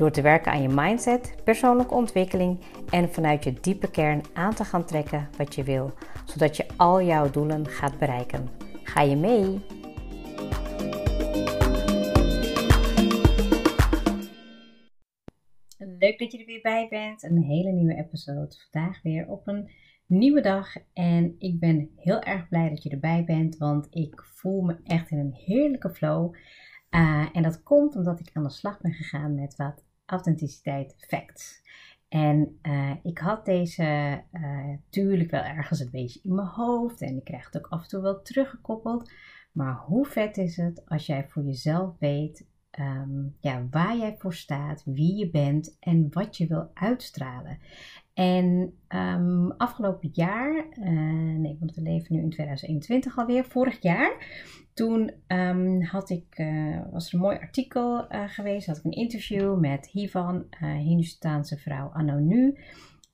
Door te werken aan je mindset, persoonlijke ontwikkeling en vanuit je diepe kern aan te gaan trekken wat je wil, zodat je al jouw doelen gaat bereiken. Ga je mee? Leuk dat je er weer bij bent. Een hele nieuwe episode. Vandaag weer op een nieuwe dag. En ik ben heel erg blij dat je erbij bent, want ik voel me echt in een heerlijke flow. Uh, en dat komt omdat ik aan de slag ben gegaan met wat authenticiteit facts. En uh, ik had deze uh, tuurlijk wel ergens een beetje in mijn hoofd en ik krijg het ook af en toe wel teruggekoppeld. Maar hoe vet is het als jij voor jezelf weet um, ja, waar jij voor staat, wie je bent en wat je wil uitstralen. En um, afgelopen jaar, uh, nee, want we leven nu in 2021 alweer, vorig jaar, toen um, had ik, uh, was er een mooi artikel uh, geweest, had ik een interview met Hivan, Hindustaanse vrouw anno nu.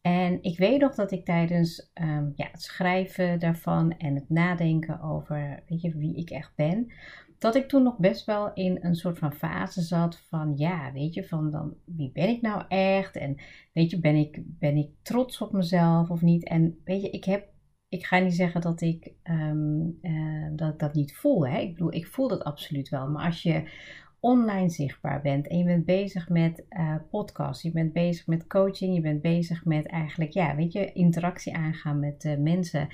En ik weet nog dat ik tijdens um, ja, het schrijven daarvan en het nadenken over weet je, wie ik echt ben, dat ik toen nog best wel in een soort van fase zat van ja, weet je, van dan wie ben ik nou echt? En weet je, ben ik, ben ik trots op mezelf of niet? En weet je, ik heb, ik ga niet zeggen dat ik um, uh, dat, dat niet voel. Hè? Ik bedoel, ik voel dat absoluut wel. Maar als je online zichtbaar bent en je bent bezig met uh, podcast, je bent bezig met coaching, je bent bezig met eigenlijk, ja, weet je, interactie aangaan met uh, mensen,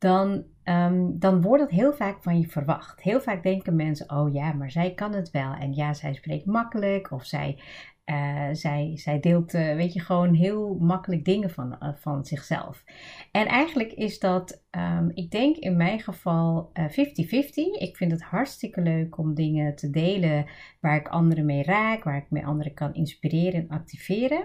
dan, um, dan wordt het heel vaak van je verwacht. Heel vaak denken mensen, oh ja, maar zij kan het wel. En ja, zij spreekt makkelijk of zij, uh, zij, zij deelt, uh, weet je, gewoon heel makkelijk dingen van, uh, van zichzelf. En eigenlijk is dat, um, ik denk in mijn geval 50-50. ik vind het hartstikke leuk om dingen te delen waar ik anderen mee raak, waar ik mee anderen kan inspireren en activeren.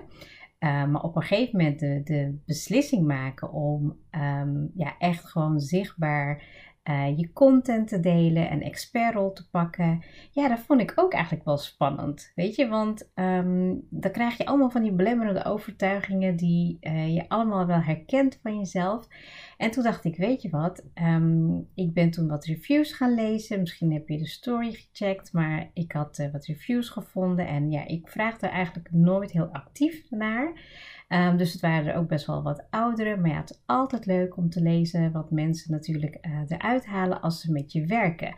Uh, maar op een gegeven moment de, de beslissing maken om um, ja, echt gewoon zichtbaar uh, je content te delen en expertrol te pakken. Ja, dat vond ik ook eigenlijk wel spannend. Weet je, want um, dan krijg je allemaal van die belemmerende overtuigingen die uh, je allemaal wel herkent van jezelf. En toen dacht ik, weet je wat, um, ik ben toen wat reviews gaan lezen. Misschien heb je de story gecheckt, maar ik had uh, wat reviews gevonden. En ja, ik vraag er eigenlijk nooit heel actief naar. Um, dus het waren er ook best wel wat oudere. Maar ja, het is altijd leuk om te lezen wat mensen natuurlijk uh, eruit halen als ze met je werken.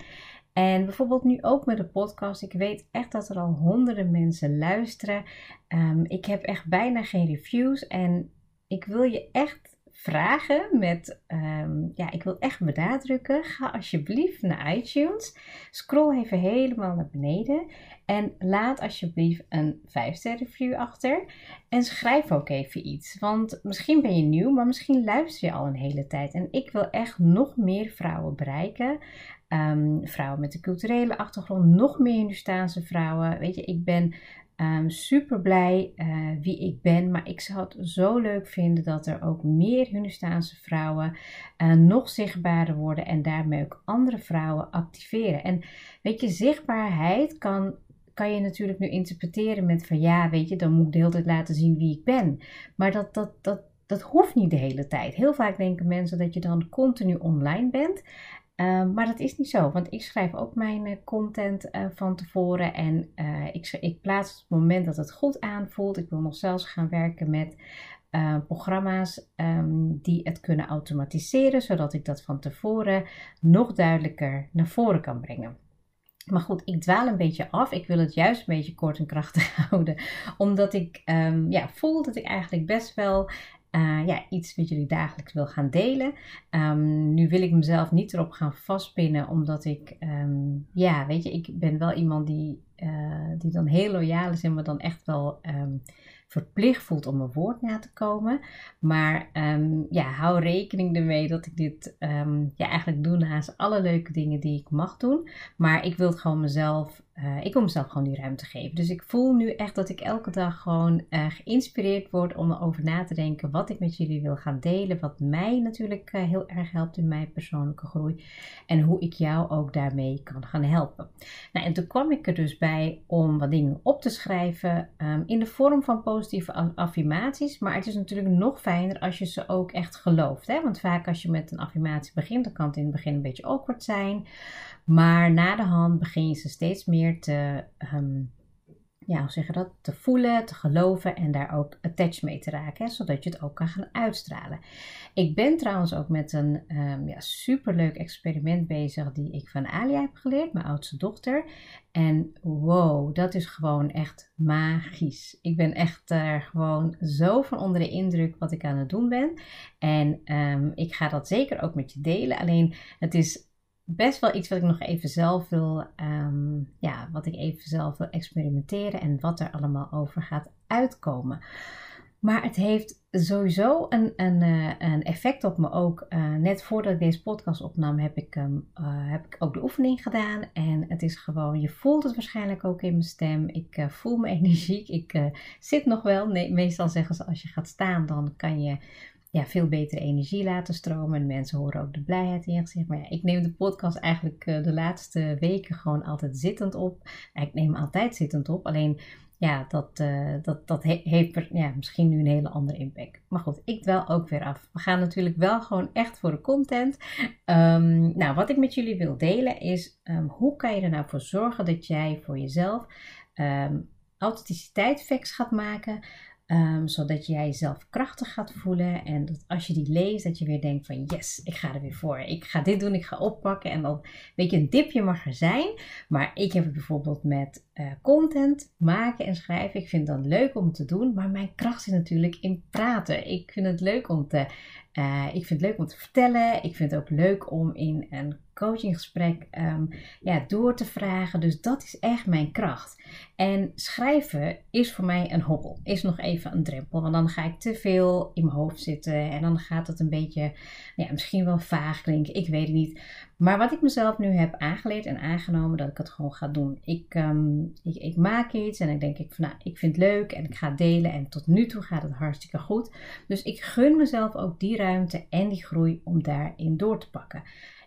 En bijvoorbeeld nu ook met de podcast. Ik weet echt dat er al honderden mensen luisteren. Um, ik heb echt bijna geen reviews. En ik wil je echt vragen met, um, ja, ik wil echt benadrukken. Ga alsjeblieft naar iTunes. Scroll even helemaal naar beneden. En laat alsjeblieft een 5-ster review achter. En schrijf ook even iets. Want misschien ben je nieuw, maar misschien luister je al een hele tijd. En ik wil echt nog meer vrouwen bereiken. Um, vrouwen met een culturele achtergrond, nog meer Hindustaanse vrouwen. Weet je, ik ben Um, super blij uh, wie ik ben, maar ik zou het zo leuk vinden dat er ook meer Hindustaanse vrouwen uh, nog zichtbaarder worden en daarmee ook andere vrouwen activeren. En weet je, zichtbaarheid kan, kan je natuurlijk nu interpreteren met van ja, weet je, dan moet ik de hele tijd laten zien wie ik ben. Maar dat, dat, dat, dat hoeft niet de hele tijd. Heel vaak denken mensen dat je dan continu online bent. Uh, maar dat is niet zo, want ik schrijf ook mijn uh, content uh, van tevoren en ik, ik, plaats het moment dat het goed aanvoelt. Ik wil nog zelfs gaan werken met programma's um, die het kunnen automatiseren, zodat ik dat van tevoren nog duidelijker naar voren kan brengen. Maar goed, ik dwaal een beetje af. Ik wil het juist een beetje kort en krachtig houden. Omdat ik um, ja, voel dat ik eigenlijk best wel uh, ja, iets wat jullie dagelijks wil gaan delen. Um, nu wil ik mezelf niet erop gaan vastpinnen, omdat ik, um, ja, weet je, ik ben wel iemand die, uh, die dan heel loyaal is en me dan echt wel um, verplicht voelt om mijn woord na te komen. Maar ja, hou rekening ermee dat ik dit ja, eigenlijk doe naast alle leuke dingen die ik mag doen. Maar ik wil het gewoon mezelf uh, ik wil mezelf gewoon die ruimte geven. Dus ik voel nu echt dat ik elke dag gewoon uh, geïnspireerd word om erover na te denken wat ik met jullie wil gaan delen. Wat mij natuurlijk uh, heel erg helpt in mijn persoonlijke groei. En hoe ik jou ook daarmee kan gaan helpen. Nou, en toen kwam ik er dus bij om wat dingen op te schrijven um, in de vorm van positieve affirmaties. Maar het is natuurlijk nog fijner als je ze ook echt gelooft. Hè? Want vaak als je met een affirmatie begint, dan kan het in het begin een beetje awkward zijn. Maar na de hand begin je ze steeds meer te, um, ja, hoe dat? Te voelen, te geloven en daar ook attached mee te raken, zodat je het ook kan gaan uitstralen. Ik ben trouwens ook met een um, ja, superleuk experiment bezig die ik van Alia heb geleerd, mijn oudste dochter. En wow, dat is gewoon echt magisch. Ik ben echt uh, gewoon zo van onder de indruk wat ik aan het doen ben. En um, ik ga dat zeker ook met je delen. Alleen het is best wel iets wat ik nog even zelf wil, um, ja, wat ik even zelf wil experimenteren en wat er allemaal over gaat uitkomen. Maar het heeft sowieso een, een, uh, een effect op me ook. Uh, net voordat ik deze podcast opnam, heb ik, um, heb ik ook de oefening gedaan. En het is gewoon, je voelt het waarschijnlijk ook in mijn stem. Ik voel me energiek. Ik zit nog wel. Nee, meestal zeggen ze als je gaat staan, dan kan je ja, veel betere energie laten stromen. En mensen horen ook de blijheid in je gezicht. Maar ja, ik neem de podcast eigenlijk uh, de laatste weken gewoon altijd zittend op. ik neem altijd zittend op. Alleen ja, dat, uh, dat, dat he heeft ja, misschien nu een hele andere impact. Maar goed, ik wel ook weer af. We gaan natuurlijk wel gewoon echt voor de content. Um, nou, wat ik met jullie wil delen is um, hoe kan je er nou voor zorgen dat jij voor jezelf um, authenticiteit facts gaat maken. Um, zodat jij jezelf krachtig gaat voelen. En dat als je die leest, dat je weer denkt van yes, ik ga er weer voor. Ik ga dit doen, ik ga oppakken. En dan, weet je, een dipje mag er zijn. Maar ik heb het bijvoorbeeld met uh, content maken en schrijven. Ik vind dat leuk om te doen. Maar mijn kracht zit natuurlijk in praten. Ik vind het leuk om te, uh, ik vind het leuk om te vertellen. Ik vind het ook leuk om in een coachinggesprek um, ja, door te vragen. Dus dat is echt mijn kracht. En schrijven is voor mij een hobbel. Is nog even een drempel. Want dan ga ik te veel in mijn hoofd zitten. En dan gaat het een beetje, ja, misschien wel vaag klinken. Ik weet het niet. Maar wat ik mezelf nu heb aangeleerd en aangenomen, dat ik het gewoon ga doen. Ik, um, ik, ik, maak iets en dan denk ik van, nou, ik vind het leuk en ik ga het delen. En tot nu toe gaat het hartstikke goed. Dus ik gun mezelf ook die ruimte en die groei om daarin door te pakken.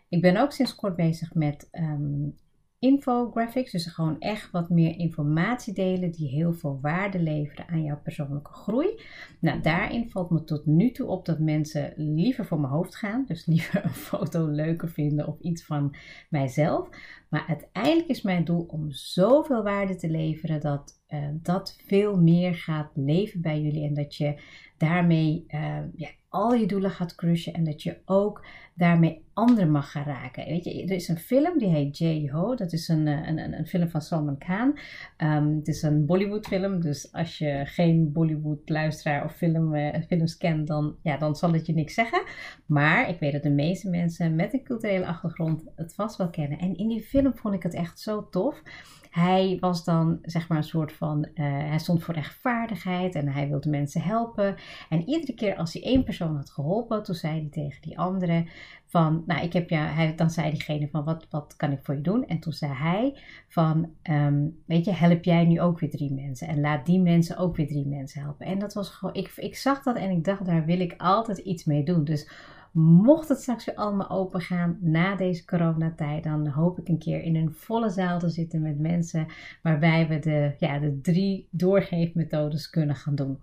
Ik ben ook sinds kort bezig met um, infographics, dus gewoon echt wat meer informatie delen die heel veel waarde leveren aan jouw persoonlijke groei. Nou, daarin valt me tot nu toe op dat mensen liever voor mijn hoofd gaan, dus liever een foto leuker vinden of iets van mijzelf. Maar uiteindelijk is mijn doel om zoveel waarde te leveren dat uh, dat veel meer gaat leven bij jullie en dat je daarmee uh, ja, al je doelen gaat crushen en dat je ook daarmee anderen mag gaan raken. Weet je, er is een film die heet J-Ho. Dat is een, een, een, een, film van Salman Khan. Um, het is een Bollywood film. Dus als je geen Bollywood luisteraar of film, uh, films kent, dan, ja, dan zal het je niks zeggen. Maar ik weet dat de meeste mensen met een culturele achtergrond het vast wel kennen. En in die film vond ik het echt zo tof. Hij was dan zeg maar een soort van, uh, hij stond voor rechtvaardigheid en hij wilde mensen helpen. En iedere keer als hij één persoon had geholpen, toen zei hij tegen die andere van, nou ik heb ja, hij, dan zei diegene van wat, wat kan ik voor je doen? En toen zei hij van, um, weet je, help jij nu ook weer drie mensen en laat die mensen ook weer drie mensen helpen. En dat was gewoon, ik, ik zag dat en ik dacht, daar wil ik altijd iets mee doen. Dus Mocht het straks weer allemaal open gaan na deze coronatijd, dan hoop ik een keer in een volle zaal te zitten met mensen waarbij we de, ja, de drie doorgeefmethodes kunnen gaan doen.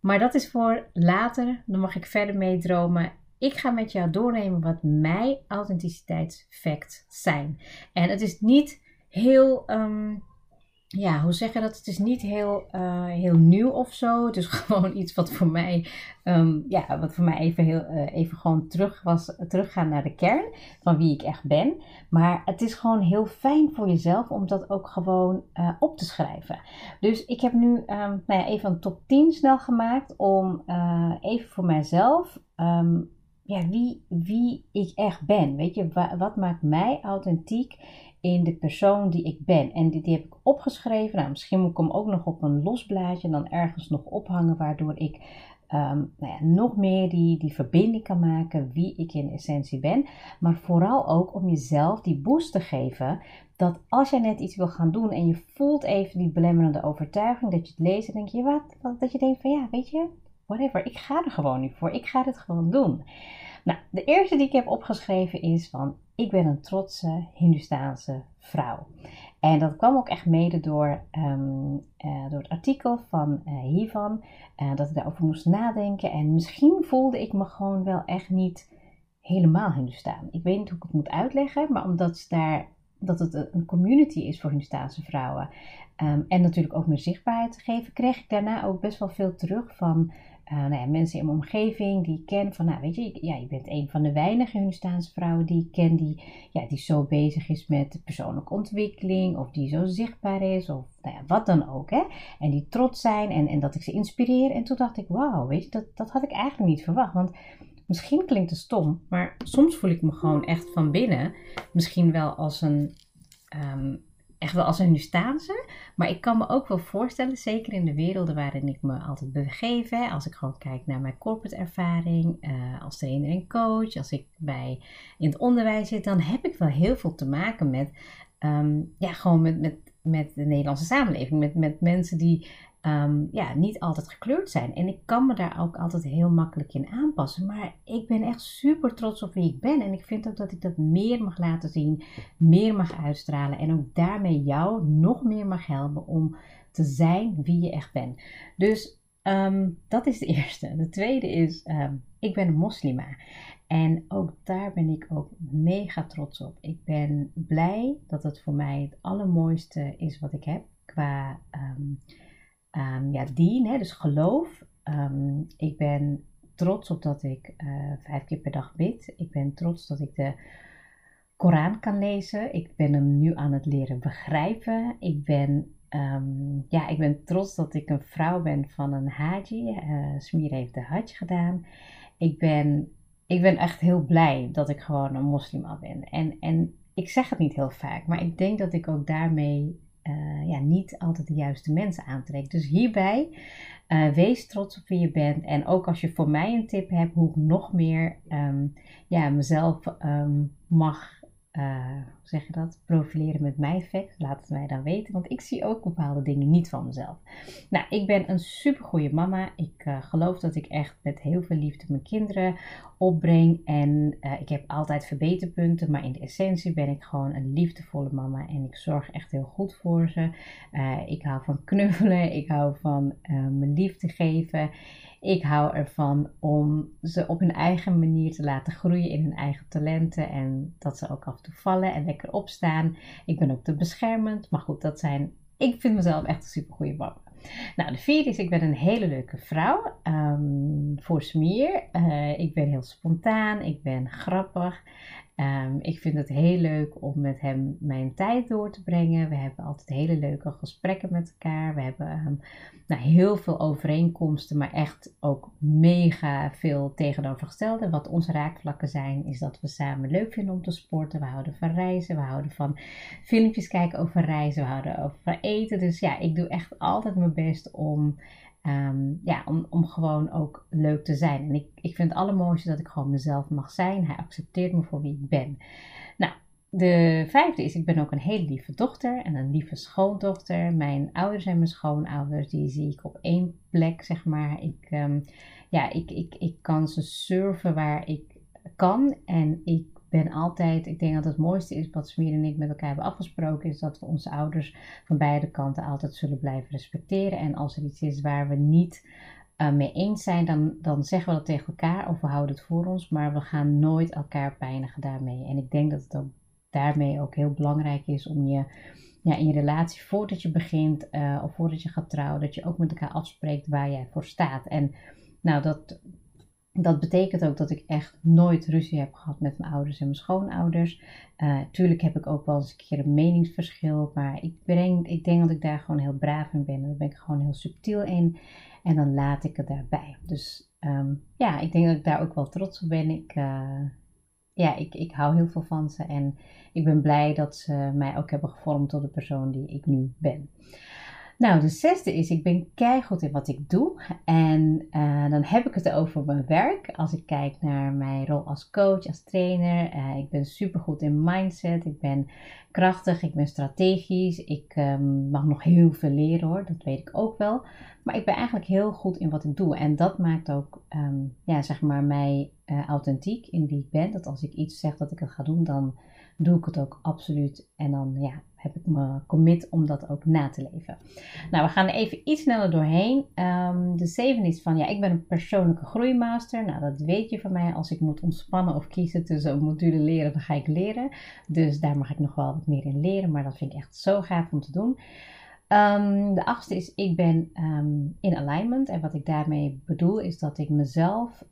Maar dat is voor later, dan mag ik verder meedromen. Ik ga met jou doornemen wat mijn authenticiteitsfacts zijn. En het is niet heel um, ja, hoe zeg je dat? Het is niet heel, uh, heel nieuw of zo. Het is gewoon iets wat voor mij, um, ja, wat voor mij even, heel, uh, even gewoon terug was, teruggaan naar de kern van wie ik echt ben. Maar het is gewoon heel fijn voor jezelf om dat ook gewoon uh, op te schrijven. Dus ik heb nu um, nou ja, even een top 10 snel gemaakt om even voor mijzelf. Ja, wie, wie ik echt ben. Weet je, wat maakt mij authentiek in de persoon die ik ben. En die, die heb ik opgeschreven. Nou, misschien moet ik hem ook nog op een los blaadje dan ergens nog ophangen, waardoor ik ehm, nou ja, nog meer die, die verbinding kan maken wie ik in essentie ben. Maar vooral ook om jezelf die boost te geven. Dat als jij net iets wil gaan doen en je voelt even die belemmerende overtuiging, dat je het leest en denk je, wat, wat? Dat je denkt van ja, weet je, whatever, ik ga er gewoon niet voor. Ik ga dit gewoon doen. Nou, de eerste die ik heb opgeschreven is van ik ben een trotse Hindustaanse vrouw. En dat kwam ook echt mede door, um, uh, door het artikel van uh, hiervan, uh, dat ik daarover moest nadenken. En misschien voelde ik me gewoon wel echt niet helemaal Hindustaan. Ik weet niet hoe ik het moet uitleggen, maar omdat daar, dat het een community is voor Hindustaanse vrouwen. Um, en natuurlijk ook meer zichtbaarheid te geven, kreeg ik daarna ook best wel veel terug van uh, nou ja, mensen in mijn omgeving die ik ken van, nou weet je, ja, je bent een van de weinige Hunestaanse vrouwen die ik ken die, ja, die zo bezig is met persoonlijke ontwikkeling of die zo zichtbaar is of nou ja, wat dan ook. Hè? En die trots zijn en, en dat ik ze inspireer. En toen dacht ik, wauw, weet je, dat, dat had ik eigenlijk niet verwacht. Want misschien klinkt het stom, maar soms voel ik me gewoon echt van binnen misschien wel als een... Um, echt wel als een Hindustaanse. Maar ik kan me ook wel voorstellen, zeker in de werelden waarin ik me altijd begeef. Als ik gewoon kijk naar mijn corporate ervaring, uh, als trainer en coach, als ik bij in het onderwijs zit, dan heb ik wel heel veel te maken met, um, ja, gewoon met, met, met de Nederlandse samenleving. Met, met mensen die um, ja, niet altijd gekleurd zijn. En ik kan me daar ook altijd heel makkelijk in aanpassen. Maar ik ben echt super trots op wie ik ben. En ik vind ook dat ik dat meer mag laten zien, meer mag uitstralen. En ook daarmee jou nog meer mag helpen om te zijn wie je echt bent. Dus um, dat is de eerste. De tweede is, um, ik ben een moslima. En ook daar ben ik ook mega trots op. Ik ben blij dat het voor mij het allermooiste is wat ik heb qua um, ja, dien, hè, dus geloof. Um, ik ben trots op dat ik uh, vijf keer per dag bid. Ik ben trots dat ik de Koran kan lezen. Ik ben hem nu aan het leren begrijpen. Ik ben, um, ja, ik ben trots dat ik een vrouw ben van een haji. Uh, Smir heeft de hajj gedaan. Ik ben, ik ben echt heel blij dat ik gewoon een moslima ben. En, en ik zeg het niet heel vaak, maar ik denk dat ik ook daarmee uh, ja, niet altijd de juiste mensen aantrekt. Dus hierbij uh, wees trots op wie je bent. En ook als je voor mij een tip hebt hoe ik nog meer um, ja, mezelf um, mag uh, hoe zeg je dat, profileren met mijn effect. Laat het mij dan weten, want ik zie ook bepaalde dingen niet van mezelf. Nou, ik ben een super goede mama. Ik uh, geloof dat ik echt met heel veel liefde mijn kinderen opbreng. En uh, ik heb altijd verbeterpunten, maar in de essentie ben ik gewoon een liefdevolle mama. En ik zorg echt heel goed voor ze. ik hou van knuffelen, ik hou van mijn liefde geven. Ik hou ervan om ze op hun eigen manier te laten groeien in hun eigen talenten. En dat ze ook af en toe vallen en lekker opstaan. Ik ben ook te beschermend. Maar goed, dat zijn. Ik vind mezelf echt een super goede mama. Nou, de vierde is, ik ben een hele leuke vrouw. Um, voor smier. Uh, ik ben heel spontaan. Ik ben grappig. Um, ik vind het heel leuk om met hem mijn tijd door te brengen. We hebben altijd hele leuke gesprekken met elkaar. We hebben um, nou, heel veel overeenkomsten, maar echt ook mega veel tegenovergestelde. Wat onze raakvlakken zijn, is dat we samen leuk vinden om te sporten. We houden van reizen, we houden van filmpjes kijken over reizen, we houden over eten. Dus ja, ik doe echt altijd mijn best om Um, ja, om, om gewoon ook leuk te zijn. En ik, ik vind het allermooiste dat ik gewoon mezelf mag zijn. Hij accepteert me voor wie ik ben. Nou, de vijfde is, ik ben ook een hele lieve dochter en een lieve schoondochter. Mijn ouders en mijn schoonouders, die zie ik op één plek, zeg maar. Ik, um, ja, ik, ik, ik kan ze surfen waar ik kan. En ik ben altijd, ik denk dat het mooiste is wat Smir en ik met elkaar hebben afgesproken, is dat we onze ouders van beide kanten altijd zullen blijven respecteren. En als er iets is waar we niet uh, mee eens zijn, dan, dan zeggen we dat tegen elkaar of we houden het voor ons, maar we gaan nooit elkaar pijnigen daarmee. En ik denk dat het daarmee ook heel belangrijk is om je ja, in je relatie, voordat je begint uh, of voordat je gaat trouwen, dat je ook met elkaar afspreekt waar jij voor staat. En nou, dat, dat betekent ook dat ik echt nooit ruzie heb gehad met mijn ouders en mijn schoonouders. Uh, tuurlijk heb ik ook wel eens een keer een meningsverschil, maar ik, breng, ik denk dat ik daar gewoon heel braaf in ben. En daar ben ik gewoon heel subtiel in en dan laat ik het daarbij. Dus um, ja, ik denk dat ik daar ook wel trots op ben. Ik, uh, ja, ik, ik hou heel veel van ze en ik ben blij dat ze mij ook hebben gevormd tot de persoon die ik nu ben. Nou, de zesde is, ik ben keihard in wat ik doe. En uh, dan heb ik het over mijn werk. Als ik kijk naar mijn rol als coach, als trainer. Uh, ik ben supergoed in mindset. Ik ben krachtig, ik ben strategisch. Ik um, mag nog heel veel leren hoor, dat weet ik ook wel. Maar ik ben eigenlijk heel goed in wat ik doe. En dat maakt ook, um, ja, zeg maar, mij uh, authentiek in wie ik ben. Dat als ik iets zeg dat ik het ga doen, dan doe ik het ook absoluut. En dan, ja, heb ik me commit om dat ook na te leven. Nou, we gaan even iets sneller doorheen. Um, de zeven is van, ja, ik ben een persoonlijke groeimaster. Nou, dat weet je van mij. Als ik moet ontspannen of kiezen tussen een module leren, dan ga ik leren. Dus daar mag ik nog wel wat meer in leren. Maar dat vind ik echt zo gaaf om te doen. Um, de achtste is, ik ben um, in alignment. En wat ik daarmee bedoel, is dat ik mezelf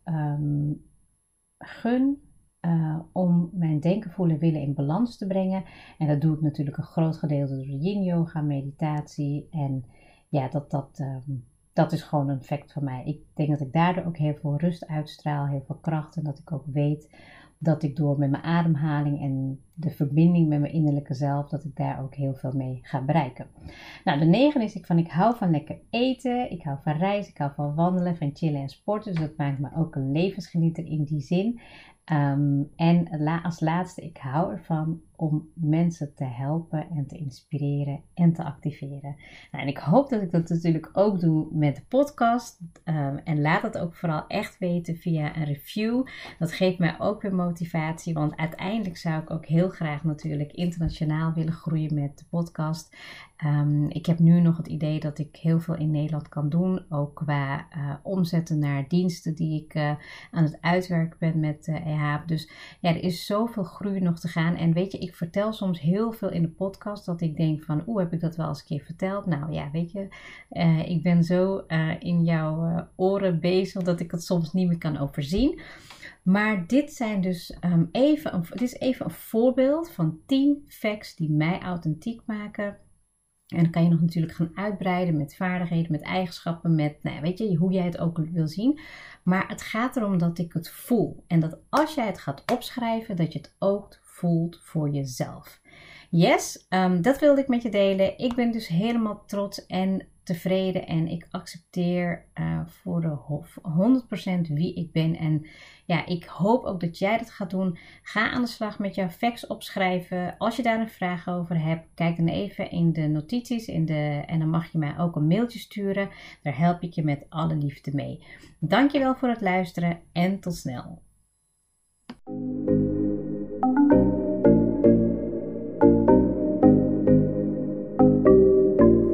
gun uh, om mijn denken, voelen, willen in balans te brengen. En dat doe ik natuurlijk een groot gedeelte door yin yoga, meditatie. En ja, dat, dat, um, dat is gewoon een fact van mij. Ik denk dat ik daardoor ook heel veel rust uitstraal, heel veel kracht. En dat ik ook weet dat ik door met mijn ademhaling en de verbinding met mijn innerlijke zelf, dat ik daar ook heel veel mee ga bereiken. Nou, de negen is ik van, ik hou van lekker eten, ik hou van reizen, ik hou van wandelen, van chillen en sporten. Dus dat maakt me ook een levensgenieter in die zin. Um, en als laatste, ik hou ervan om mensen te helpen en te inspireren en te activeren. Nou, en ik hoop dat ik dat natuurlijk ook doe met de podcast. Um, en laat het ook vooral echt weten via een review. Dat geeft mij ook weer motivatie, want uiteindelijk zou ik ook heel graag natuurlijk internationaal willen groeien met de podcast. Um, ik heb nu nog het idee dat ik heel veel in Nederland kan doen, ook qua uh, omzetten naar diensten die ik uh, aan het uitwerken ben met uh, EHAP. Dus ja, er is zoveel groei nog te gaan. En weet je, ik vertel soms heel veel in de podcast dat ik denk van, oeh, heb ik dat wel eens een keer verteld? Nou ja, weet je, ik ben zo in jouw oren bezig dat ik het soms niet meer kan overzien. Maar dit zijn dus um, even, een, is even een voorbeeld van 10 facts die mij authentiek maken en dan kan je nog natuurlijk gaan uitbreiden met vaardigheden, met eigenschappen, met, nou, weet je, hoe jij het ook wil zien. Maar het gaat erom dat ik het voel. En dat als jij het gaat opschrijven, dat je het ook voelt voor jezelf. Yes, um, dat wilde ik met je delen. Ik ben dus helemaal trots en tevreden en ik accepteer uh, voor de 100% wie ik ben. En ja, ik hoop ook dat jij dat gaat doen. Ga aan de slag met jouw facts opschrijven. Als je daar een vraag over hebt, kijk dan even in de notities in de, en dan mag je mij ook een mailtje sturen. Daar help ik je met alle liefde mee. Dankjewel voor het luisteren en tot snel.